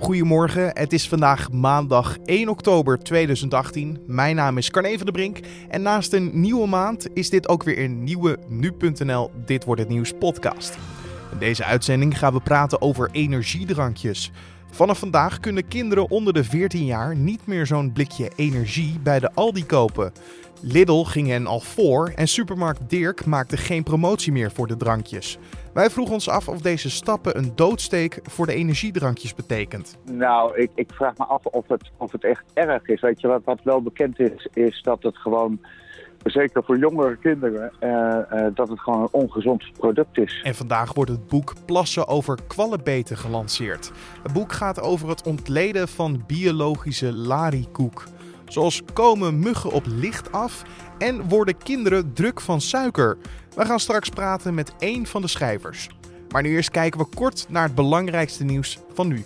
Goedemorgen, het is vandaag maandag 1 oktober 2018. Mijn naam is Carne van der Brink en naast een nieuwe maand is dit ook weer een nieuwe Nu.nl Dit Wordt Het Nieuws podcast. In deze uitzending gaan we praten over energiedrankjes. Vanaf vandaag kunnen kinderen onder de 14 jaar niet meer zo'n blikje energie bij de Aldi kopen. Lidl ging hen al voor en supermarkt Dirk maakte geen promotie meer voor de drankjes. Wij vroegen ons af of deze stappen een doodsteek voor de energiedrankjes betekent. Nou, ik, ik vraag me af of het, of het echt erg is. Weet je, wat, wat wel bekend is, is dat het gewoon zeker voor jongere kinderen, uh, uh, dat het gewoon een ongezond product is. En vandaag wordt het boek Plassen over kwallenbeten gelanceerd. Het boek gaat over het ontleden van biologische larikoek. Zoals komen muggen op licht af en worden kinderen druk van suiker. We gaan straks praten met één van de schrijvers. Maar nu eerst kijken we kort naar het belangrijkste nieuws van nu.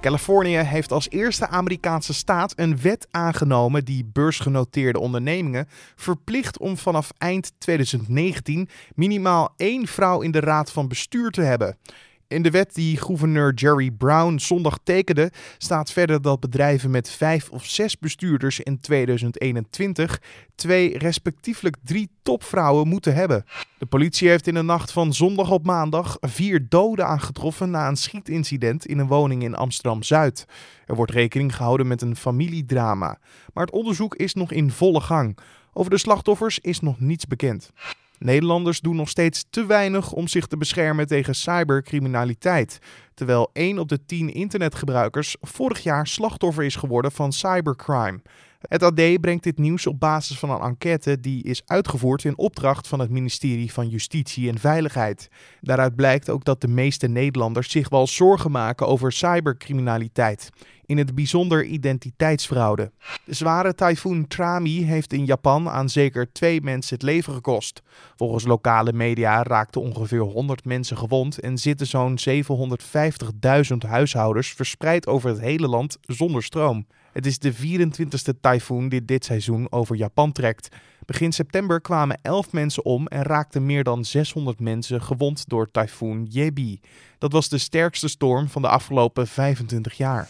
Californië heeft als eerste Amerikaanse staat een wet aangenomen die beursgenoteerde ondernemingen verplicht om vanaf eind 2019 minimaal één vrouw in de raad van bestuur te hebben. In de wet die gouverneur Jerry Brown zondag tekende, staat verder dat bedrijven met vijf of zes bestuurders in 2021 twee, respectievelijk drie topvrouwen moeten hebben. De politie heeft in de nacht van zondag op maandag vier doden aangetroffen na een schietincident in een woning in Amsterdam Zuid. Er wordt rekening gehouden met een familiedrama, maar het onderzoek is nog in volle gang. Over de slachtoffers is nog niets bekend. Nederlanders doen nog steeds te weinig om zich te beschermen tegen cybercriminaliteit. Terwijl 1 op de 10 internetgebruikers vorig jaar slachtoffer is geworden van cybercrime. Het AD brengt dit nieuws op basis van een enquête die is uitgevoerd in opdracht van het ministerie van Justitie en Veiligheid. Daaruit blijkt ook dat de meeste Nederlanders zich wel zorgen maken over cybercriminaliteit in het bijzonder identiteitsfraude. De zware tyfoon Trami heeft in Japan aan zeker twee mensen het leven gekost. Volgens lokale media raakten ongeveer 100 mensen gewond en zitten zo'n 750.000 huishoudens verspreid over het hele land zonder stroom. Het is de 24e tyfoon die dit seizoen over Japan trekt. Begin september kwamen 11 mensen om en raakten meer dan 600 mensen gewond door tyfoon Jebi. Dat was de sterkste storm van de afgelopen 25 jaar.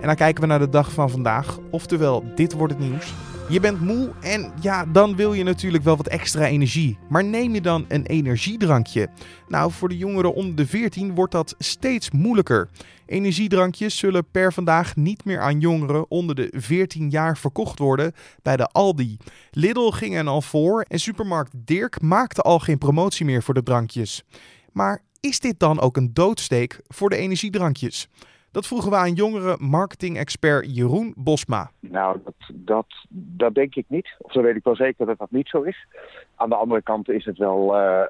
En dan kijken we naar de dag van vandaag, oftewel dit wordt het nieuws. Je bent moe en ja, dan wil je natuurlijk wel wat extra energie. Maar neem je dan een energiedrankje? Nou, voor de jongeren onder de 14 wordt dat steeds moeilijker. Energiedrankjes zullen per vandaag niet meer aan jongeren onder de 14 jaar verkocht worden bij de Aldi. Lidl ging er al voor en supermarkt Dirk maakte al geen promotie meer voor de drankjes. Maar is dit dan ook een doodsteek voor de energiedrankjes? Dat vroegen we aan jongere marketing-expert Jeroen Bosma. Nou, dat, dat, denk ik niet. Of zo weet ik wel zeker dat dat niet zo is. Aan de andere kant is het wel uh,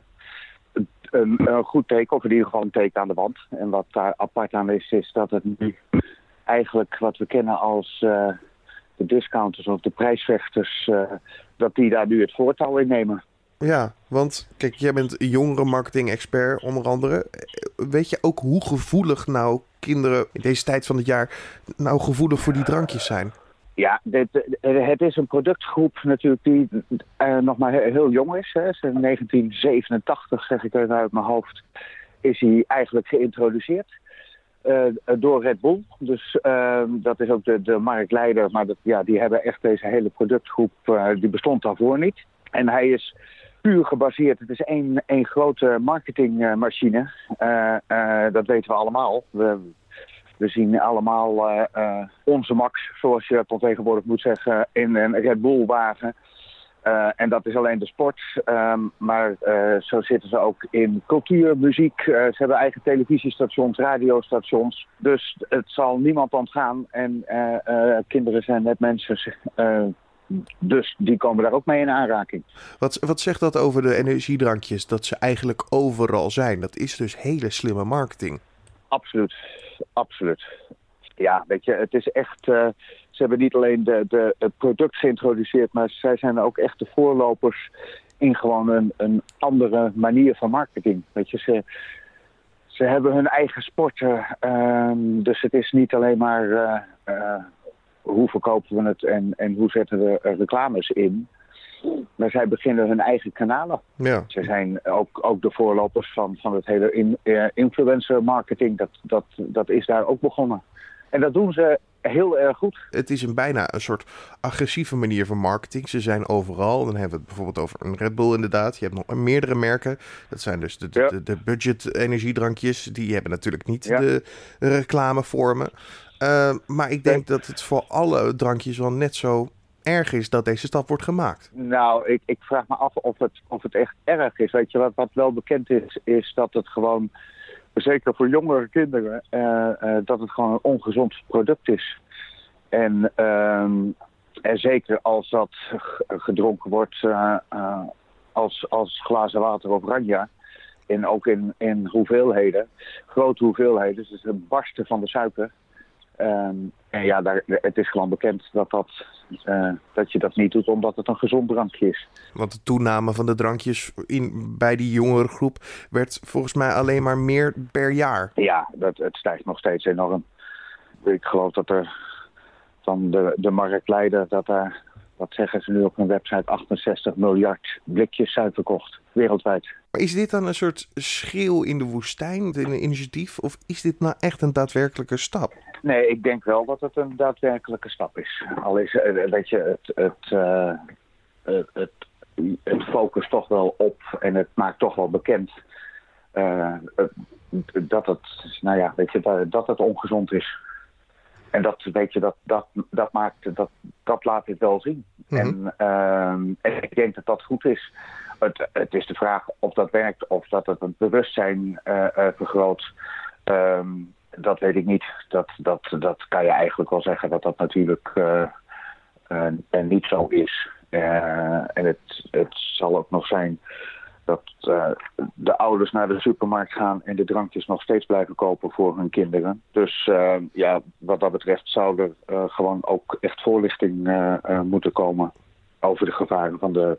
een, een, goed teken, of in ieder geval een teken aan de wand. En wat daar apart aan is, is dat het nu eigenlijk wat we kennen als uh, de discounters of de prijsvechters, uh, dat die daar nu het voortouw in nemen. Ja, want kijk, jij bent jongere marketing-expert onder andere. Weet je ook hoe gevoelig nou kinderen in deze tijd van het jaar nou gevoelig voor die drankjes zijn? Ja, dit, het is een productgroep natuurlijk die uh, nog maar heel jong is. Hè. 1987, zeg ik uit mijn hoofd, is hij eigenlijk geïntroduceerd. Uh, door Red Bull. Dus dat is ook de, de marktleider. Maar dat, ja, die hebben echt deze hele productgroep, die bestond daarvoor niet. En hij is puur gebaseerd. Het is één, één grote marketingmachine. Dat weten we allemaal. We, we zien allemaal uh, onze Max, zoals je dat tegenwoordig moet zeggen, in een Red Bull wagen. en dat is alleen de sport. Um, maar zo zitten ze ook in cultuur, muziek. ze hebben eigen televisiestations, radiostations. Dus het zal niemand ontgaan. En kinderen zijn net mensen dus die komen daar ook mee in aanraking. Wat, wat zegt dat over de energiedrankjes? Dat ze eigenlijk overal zijn. Dat is dus hele slimme marketing. Absoluut, absoluut. Ja, weet je, het is echt. Uh, ze hebben niet alleen de, de, het product geïntroduceerd, maar zij zijn ook echt de voorlopers in gewoon een, een andere manier van marketing. Weet je, ze, ze hebben hun eigen sporten. Uh, dus het is niet alleen maar. Uh, hoe verkopen we het en, en hoe zetten we reclames in. Maar zij beginnen hun eigen kanalen. Ja. Ze zijn ook, ook de voorlopers van, van het hele in, influencer marketing. Dat, dat, dat is daar ook begonnen. En dat doen ze heel erg goed. Het is een bijna een soort agressieve manier van marketing. Ze zijn overal. Dan hebben we het bijvoorbeeld over een Red Bull inderdaad. Je hebt nog meerdere merken. Dat zijn dus de, de, de, budget energiedrankjes. Die hebben natuurlijk niet de reclamevormen. Uh, maar ik denk dat het voor alle drankjes wel net zo erg is dat deze stap wordt gemaakt. Nou, ik, ik vraag me af of het, of het echt erg is. Weet je, wat, wat wel bekend is, is dat het gewoon zeker voor jongere kinderen, uh, dat het gewoon een ongezond product is. En, uh, en zeker als dat gedronken wordt uh, als, als glazen water of ranja. En ook in, in hoeveelheden, grote hoeveelheden. Dus het barsten van de suiker. Um, en ja, daar, het is gewoon bekend dat, dat, uh, dat je dat niet doet omdat het een gezond drankje is. Want de toename van de drankjes in, bij die jongere groep werd volgens mij alleen maar meer per jaar. Ja, dat, het stijgt nog steeds enorm. Ik geloof dat er van de, de marktleider, dat daar, wat zeggen ze nu op hun website, 68 miljard blikjes suiker kocht wereldwijd. Maar is dit dan een soort schreeuw in de woestijn, een initiatief? Of is dit nou echt een daadwerkelijke stap? Nee, ik denk wel dat het een daadwerkelijke stap is. Al is uh, weet je, het, het, uh, het, het, focus toch wel op en het maakt toch wel bekend uh, dat het, nou ja, weet je, dat, dat het ongezond is. En dat, weet je, dat, dat, dat, maakt, dat, dat laat het wel zien. Mm -hmm. en, en ik denk dat dat goed is. Het, het is de vraag of dat werkt, of dat het het bewustzijn vergroot. Um, dat weet ik niet. Dat, dat, dat kan je eigenlijk wel zeggen dat dat natuurlijk uh, niet zo is. Uh, en het, het zal ook nog zijn dat de ouders naar de supermarkt gaan en de drankjes nog steeds blijven kopen voor hun kinderen. Dus ja, wat dat betreft zou er gewoon ook echt voorlichting moeten komen over de gevaren van, de,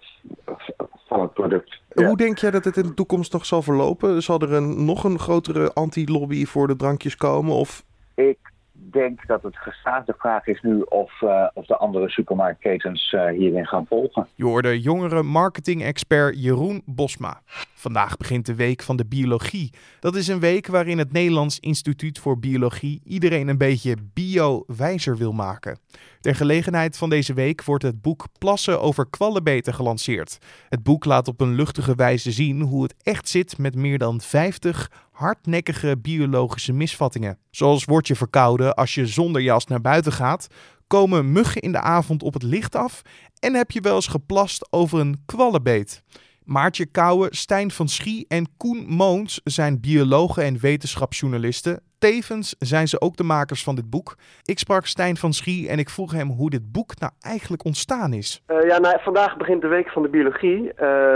van het product. Ja. Hoe denk jij dat het in de toekomst nog zal verlopen? Zal er een, nog een grotere anti-lobby voor de drankjes komen? Of? Ik denk dat het gestaafde vraag is nu of, uh, of de andere supermarktketens uh, hierin gaan volgen. Je hoorde jongere marketing-expert Jeroen Bosma. Vandaag begint de Week van de Biologie. Dat is een week waarin het Nederlands Instituut voor Biologie iedereen een beetje bio-wijzer wil maken. Ter gelegenheid van deze week wordt het boek Plassen over kwallenbeten gelanceerd. Het boek laat op een luchtige wijze zien hoe het echt zit met meer dan 50 hardnekkige biologische misvattingen. Zoals word je verkouden als je zonder jas naar buiten gaat, komen muggen in de avond op het licht af en heb je wel eens geplast over een kwallenbeet. Maartje Kouwen, Stijn van Schie en Koen Moons zijn biologen en wetenschapsjournalisten. Tevens zijn ze ook de makers van dit boek. Ik sprak Stijn van Schie en ik vroeg hem hoe dit boek nou eigenlijk ontstaan is. Uh, ja, nou, vandaag begint de Week van de Biologie, uh,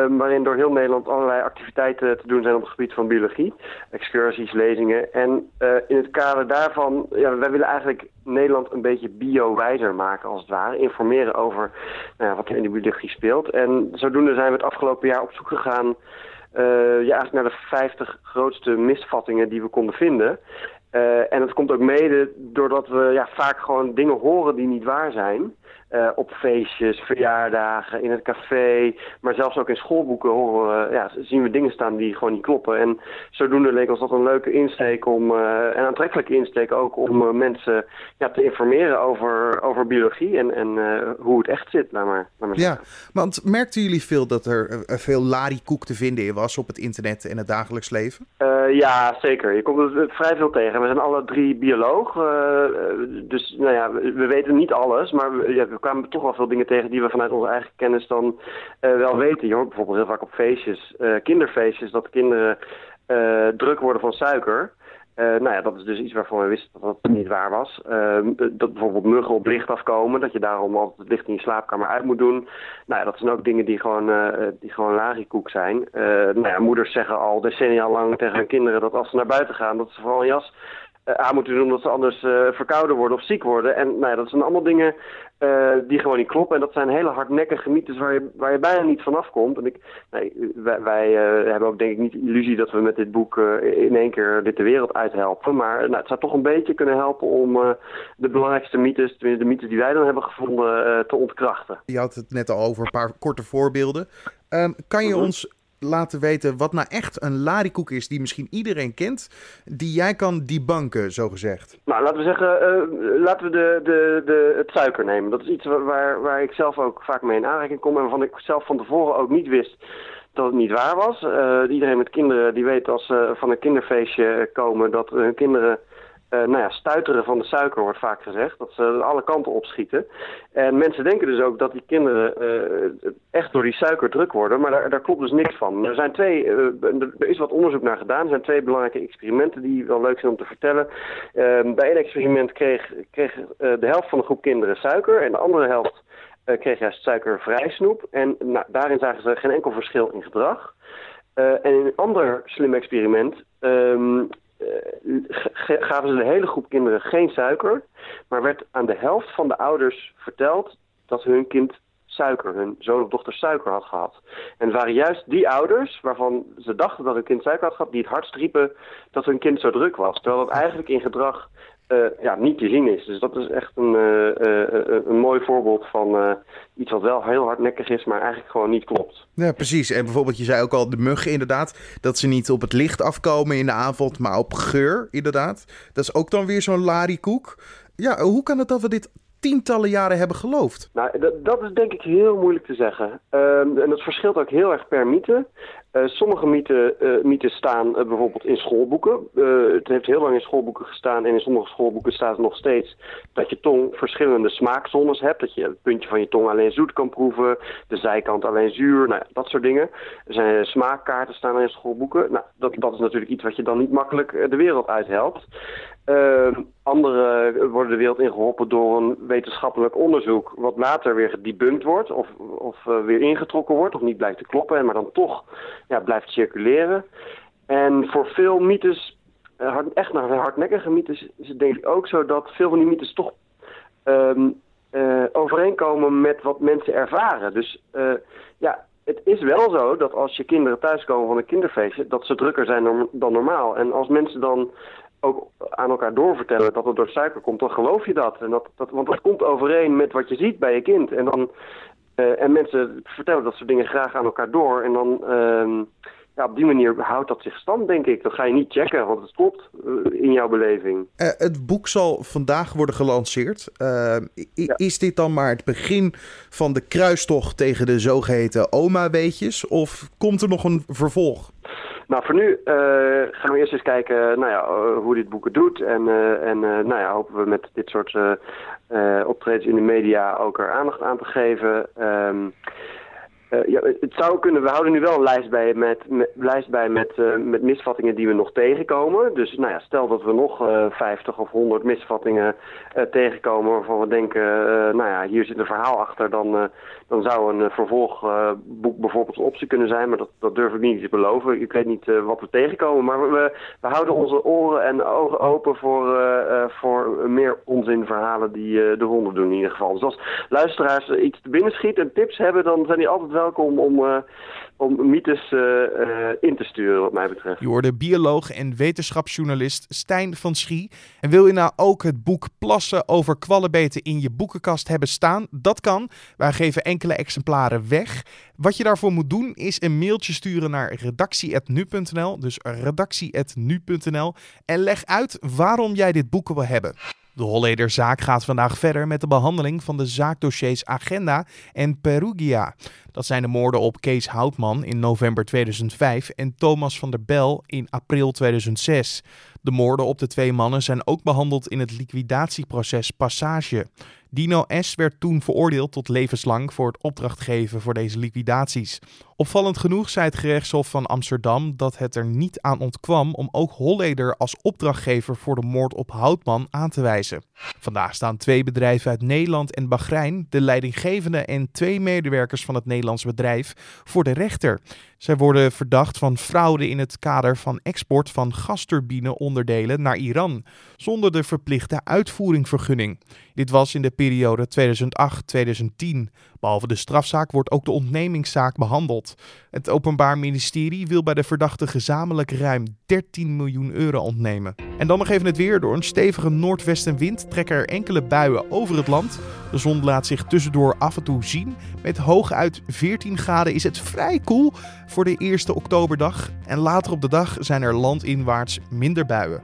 waarin door heel Nederland allerlei activiteiten te doen zijn op het gebied van biologie. Excursies, lezingen. En uh, in het kader daarvan, ja, wij willen eigenlijk Nederland een beetje bio-wijzer maken als het ware. Informeren over nou wat er in de biologie speelt. En zodoende zijn we het afgelopen jaar op zoek gegaan... Ja, eigenlijk naar de 50 grootste misvattingen die we konden vinden. Uh, en dat komt ook mede doordat we ja, vaak gewoon dingen horen die niet waar zijn. Uh, op feestjes, verjaardagen, in het café, maar zelfs ook in schoolboeken horen ja, zien we dingen staan die gewoon niet kloppen. En zodoende leek ons dat een leuke insteek om, uh, en aantrekkelijke insteek ook om mensen ja, te informeren over, over biologie en, en hoe het echt zit. Laat maar, laat maar ja, want merkten jullie veel dat er veel larikoek te vinden was op het internet en het dagelijks leven? ja, zeker. Je komt het, vrij veel tegen. We zijn alle drie bioloog, dus nou ja, we weten niet alles, maar we, we kwamen toch wel veel dingen tegen die we vanuit onze eigen kennis dan uh, wel weten. Je hoort bijvoorbeeld heel vaak op feestjes, uh, kinderfeestjes, dat kinderen druk worden van suiker. Nou ja, dat is dus iets waarvan we wisten dat dat niet waar was. Ehm, dat bijvoorbeeld muggen op licht afkomen, dat je daarom altijd het licht in je slaapkamer uit moet doen. Nou ja, dat zijn ook dingen die gewoon, die gewoon larikoek zijn. nou ja, moeders zeggen al decennia lang tegen hun kinderen dat als ze naar buiten gaan, dat ze vooral een jas aan moeten doen omdat ze anders verkouden worden of ziek worden. En nou ja, dat zijn allemaal dingen die gewoon niet kloppen. En dat zijn hele hardnekkige mythes waar je, waar je bijna niet vanaf komt. En ik, nee, wij, wij hebben ook denk ik niet de illusie dat we met dit boek in één keer dit de wereld uithelpen. Maar nou, het zou toch een beetje kunnen helpen om de belangrijkste mythes, de mythes die wij dan hebben gevonden, te ontkrachten. Je had het net al over een paar korte voorbeelden. Ehm, kan je mhm. ons laten weten wat nou echt een larikoek is die misschien iedereen kent, die jij kan debunken, zo gezegd? Nou, laten we zeggen, uh, laten we de, de, de, het suiker nemen. Dat is iets waar, waar ik zelf ook vaak mee in aanraking kom en waarvan ik zelf van tevoren ook niet wist dat het niet waar was. Uh, iedereen met kinderen die weet als ze van een kinderfeestje komen dat hun kinderen nou ja, stuiteren van de suiker wordt vaak gezegd. Dat ze alle kanten opschieten. En mensen denken dus ook dat die kinderen uh, echt door die suiker druk worden. Maar daar, daar klopt dus niks van. Er, zijn twee, uh, er is wat onderzoek naar gedaan. Er zijn twee belangrijke experimenten die wel leuk zijn om te vertellen. Ehm, bij één experiment kreeg, kreeg de helft van de groep kinderen suiker. En de andere helft kreeg juist suikervrij snoep. En nou, daarin zagen ze geen enkel verschil in gedrag. en in een ander slim experiment um, gaven ze de hele groep kinderen geen suiker, maar werd aan de helft van de ouders verteld dat hun kind suiker, hun zoon of dochter suiker had gehad. En het waren juist die ouders waarvan ze dachten dat hun kind suiker had gehad, die het hardst riepen dat hun kind zo druk was. Terwijl dat eigenlijk in gedrag uh, ja, niet te zien is. Dus dat is echt een, uh, een mooi voorbeeld van iets wat wel heel hardnekkig is, maar eigenlijk gewoon niet klopt. Ja, precies. En bijvoorbeeld, je zei ook al de muggen inderdaad, dat ze niet op het licht afkomen in de avond, maar op geur inderdaad. Dat is ook dan weer zo'n larikoek. Ja, hoe kan het dat we dit tientallen jaren hebben geloofd? Nou, dat, dat is denk ik heel moeilijk te zeggen. Um, en dat verschilt ook heel erg per mythe. Uh, sommige mythen, mythes staan uh, bijvoorbeeld in schoolboeken. het heeft heel lang in schoolboeken gestaan en in sommige schoolboeken staat het nog steeds dat je tong verschillende smaakzones hebt. Dat je het puntje van je tong alleen zoet kan proeven, de zijkant alleen zuur, nou, dat soort dingen. Er zijn smaakkaarten staan in schoolboeken. Nou, dat, dat is natuurlijk iets wat je dan niet makkelijk de wereld uithelpt. Uh, andere worden de wereld ingeholpen door een wetenschappelijk onderzoek, wat later weer gedebunked wordt of, of weer ingetrokken wordt of niet blijkt te kloppen, maar dan toch ja, blijft circuleren. En voor veel mythes, uh, echt naar hardnekkige mythes, is het denk ik ook zo dat veel van die mythes toch um, overeenkomen met wat mensen ervaren. Dus ja, het is wel zo dat als je kinderen thuiskomen van een kinderfeestje, dat ze drukker zijn dan normaal. En als mensen dan ook aan elkaar doorvertellen dat het door suiker komt, dan geloof je dat. En dat, dat want dat komt overeen met wat je ziet bij je kind. En, dan, uh, en mensen vertellen dat soort dingen graag aan elkaar door. En dan, uh, ja, op die manier houdt dat zich stand, denk ik. Dat ga je niet checken, want het klopt uh, in jouw beleving. Uh, het boek zal vandaag worden gelanceerd. Ja. Is dit dan maar het begin van de kruistocht tegen de zogeheten oma-weetjes? Of komt er nog een vervolg? Nou, voor nu uh, gaan we eerst eens kijken nou ja, hoe dit boek het doet. En, uh, en nou ja, hopen we met dit soort optredens in de media ook er aandacht aan te geven. Um, uh, ja, het zou kunnen, we houden nu wel een lijst bij met, met lijst bij met, uh, met misvattingen die we nog tegenkomen. Dus nou ja, stel dat we nog uh, 50 of 100 misvattingen tegenkomen waarvan we denken, nou ja, hier zit een verhaal achter, dan, dan zou een vervolgboek bijvoorbeeld een optie kunnen zijn. Maar dat, dat durf ik niet te beloven. Ik weet niet wat we tegenkomen, maar we, we houden onze oren en ogen open voor, voor meer onzinverhalen die de honden doen in ieder geval. Dus als luisteraars iets te binnen schieten en tips hebben, dan zijn die altijd welkom om, om mythes uh, uh, in te sturen, wat mij betreft. Je hoorde bioloog en wetenschapsjournalist Stijn van Schie. En wil je nou ook het boek Plassen over kwallenbeten in je boekenkast hebben staan? Dat kan. Wij geven enkele exemplaren weg. Wat je daarvoor moet doen is een mailtje sturen naar redactie.nu.nl. Dus redactie.nu.nl. En leg uit waarom jij dit boek wil hebben. De Hollederzaak gaat vandaag verder met de behandeling van de zaakdossiers Agenda en Perugia. Dat zijn de moorden op Kees Houtman in november 2005 en Thomas van der Bel in april 2006. De moorden op de twee mannen zijn ook behandeld in het liquidatieproces Passage. Dino S. werd toen veroordeeld tot levenslang voor het opdrachtgeven voor deze liquidaties. Opvallend genoeg zei het gerechtshof van Amsterdam dat het er niet aan ontkwam om ook Holleder als opdrachtgever voor de moord op Houtman aan te wijzen. Vandaag staan twee bedrijven uit Nederland en Bahrein, de leidinggevende en twee medewerkers van het Nederlands bedrijf, voor de rechter. Zij worden verdacht van fraude in het kader van export van gasturbine-onderdelen naar Iran, zonder de verplichte uitvoeringvergunning. Dit was in de periode 2008-2010. Behalve de strafzaak wordt ook de ontnemingszaak behandeld. Het Openbaar Ministerie wil bij de verdachte gezamenlijk ruim 13 miljoen euro ontnemen. En dan nog even het weer. Door een stevige noordwestenwind trekken er enkele buien over het land. De zon laat zich tussendoor af en toe zien. Met hooguit 14 graden is het vrij koel voor de eerste oktoberdag. En later op de dag zijn er landinwaarts minder buien.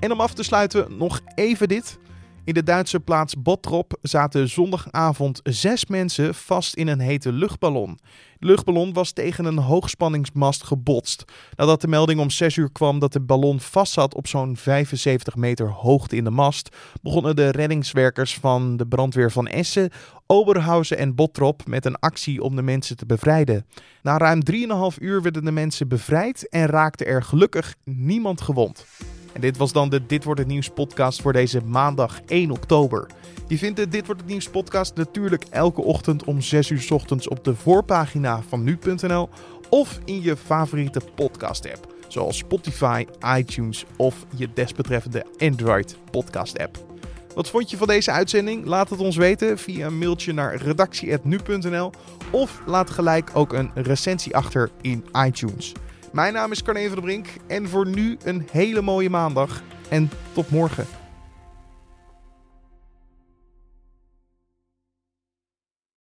En om af te sluiten nog even dit. In de Duitse plaats Bottrop zaten zondagavond zes mensen vast in een hete luchtballon. De luchtballon was tegen een hoogspanningsmast gebotst. Nadat de melding om 6 uur kwam dat de ballon vastzat op zo'n 75 meter hoogte in de mast, begonnen de reddingswerkers van de brandweer van Essen, Oberhausen en Bottrop met een actie om de mensen te bevrijden. Na ruim 3,5 uur werden de mensen bevrijd en raakte er gelukkig niemand gewond. En dit was dan de Dit Wordt Het Nieuws podcast voor deze maandag 1 oktober. Je vindt de Dit Wordt Het Nieuws podcast natuurlijk elke ochtend om 6 uur ochtends op de voorpagina van nu.nl of in je favoriete podcast app. Zoals Spotify, iTunes of je desbetreffende Android podcast app. Wat vond je van deze uitzending? Laat het ons weten via een mailtje naar redactie.nu.nl of laat gelijk ook een recensie achter in iTunes. Mijn naam is Carne van der Brink en voor nu een hele mooie maandag en tot morgen.